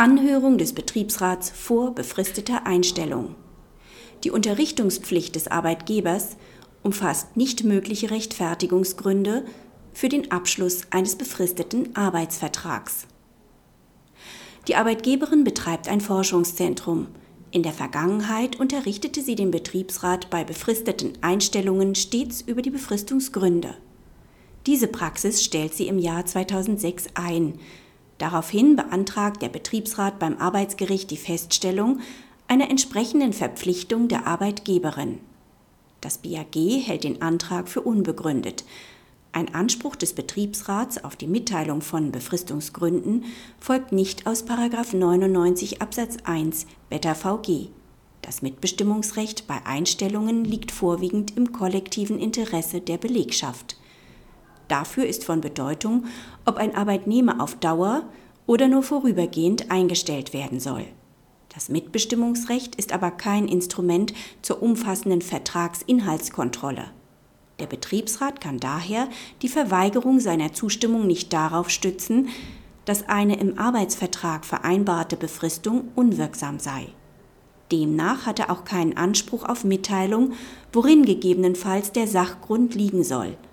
Anhörung des Betriebsrats vor befristeter Einstellung. Die Unterrichtungspflicht des Arbeitgebers umfasst nicht mögliche Rechtfertigungsgründe für den Abschluss eines befristeten Arbeitsvertrags. Die Arbeitgeberin betreibt ein Forschungszentrum. In der Vergangenheit unterrichtete sie den Betriebsrat bei befristeten Einstellungen stets über die Befristungsgründe. Diese Praxis stellt sie im Jahr 2006 ein. Daraufhin beantragt der Betriebsrat beim Arbeitsgericht die Feststellung einer entsprechenden Verpflichtung der Arbeitgeberin. Das BAG hält den Antrag für unbegründet. Ein Anspruch des Betriebsrats auf die Mitteilung von Befristungsgründen folgt nicht aus 99 Absatz 1 Beta VG. Das Mitbestimmungsrecht bei Einstellungen liegt vorwiegend im kollektiven Interesse der Belegschaft. Dafür ist von Bedeutung, ob ein Arbeitnehmer auf Dauer oder nur vorübergehend eingestellt werden soll. Das Mitbestimmungsrecht ist aber kein Instrument zur umfassenden Vertragsinhaltskontrolle. Der Betriebsrat kann daher die Verweigerung seiner Zustimmung nicht darauf stützen, dass eine im Arbeitsvertrag vereinbarte Befristung unwirksam sei. Demnach hat er auch keinen Anspruch auf Mitteilung, worin gegebenenfalls der Sachgrund liegen soll –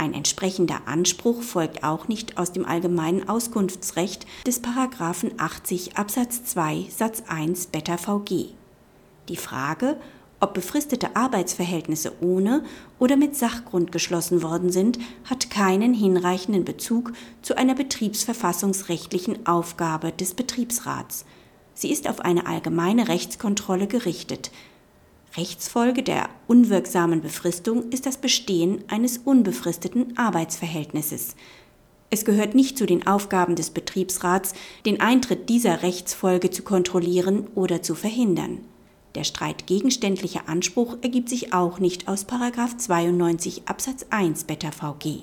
ein entsprechender Anspruch folgt auch nicht aus dem allgemeinen Auskunftsrecht des Paragraphen 80 Absatz 2 Satz 1 Beta VG. Die Frage, ob befristete Arbeitsverhältnisse ohne oder mit Sachgrund geschlossen worden sind, hat keinen hinreichenden Bezug zu einer betriebsverfassungsrechtlichen Aufgabe des Betriebsrats. Sie ist auf eine allgemeine Rechtskontrolle gerichtet, Rechtsfolge der unwirksamen Befristung ist das Bestehen eines unbefristeten Arbeitsverhältnisses. Es gehört nicht zu den Aufgaben des Betriebsrats, den Eintritt dieser Rechtsfolge zu kontrollieren oder zu verhindern. Der streitgegenständliche Anspruch ergibt sich auch nicht aus 92 Absatz 1 Beta VG.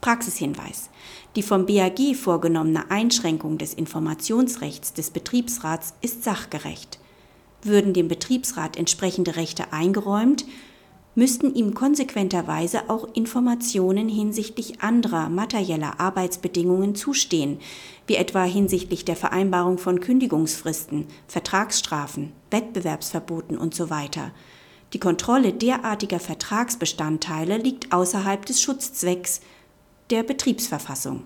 Praxishinweis. Die vom BAG vorgenommene Einschränkung des Informationsrechts des Betriebsrats ist sachgerecht. Würden dem Betriebsrat entsprechende Rechte eingeräumt, müssten ihm konsequenterweise auch Informationen hinsichtlich anderer materieller Arbeitsbedingungen zustehen, wie etwa hinsichtlich der Vereinbarung von Kündigungsfristen, Vertragsstrafen, Wettbewerbsverboten usw. Die Kontrolle derartiger Vertragsbestandteile liegt außerhalb des Schutzzwecks der Betriebsverfassung.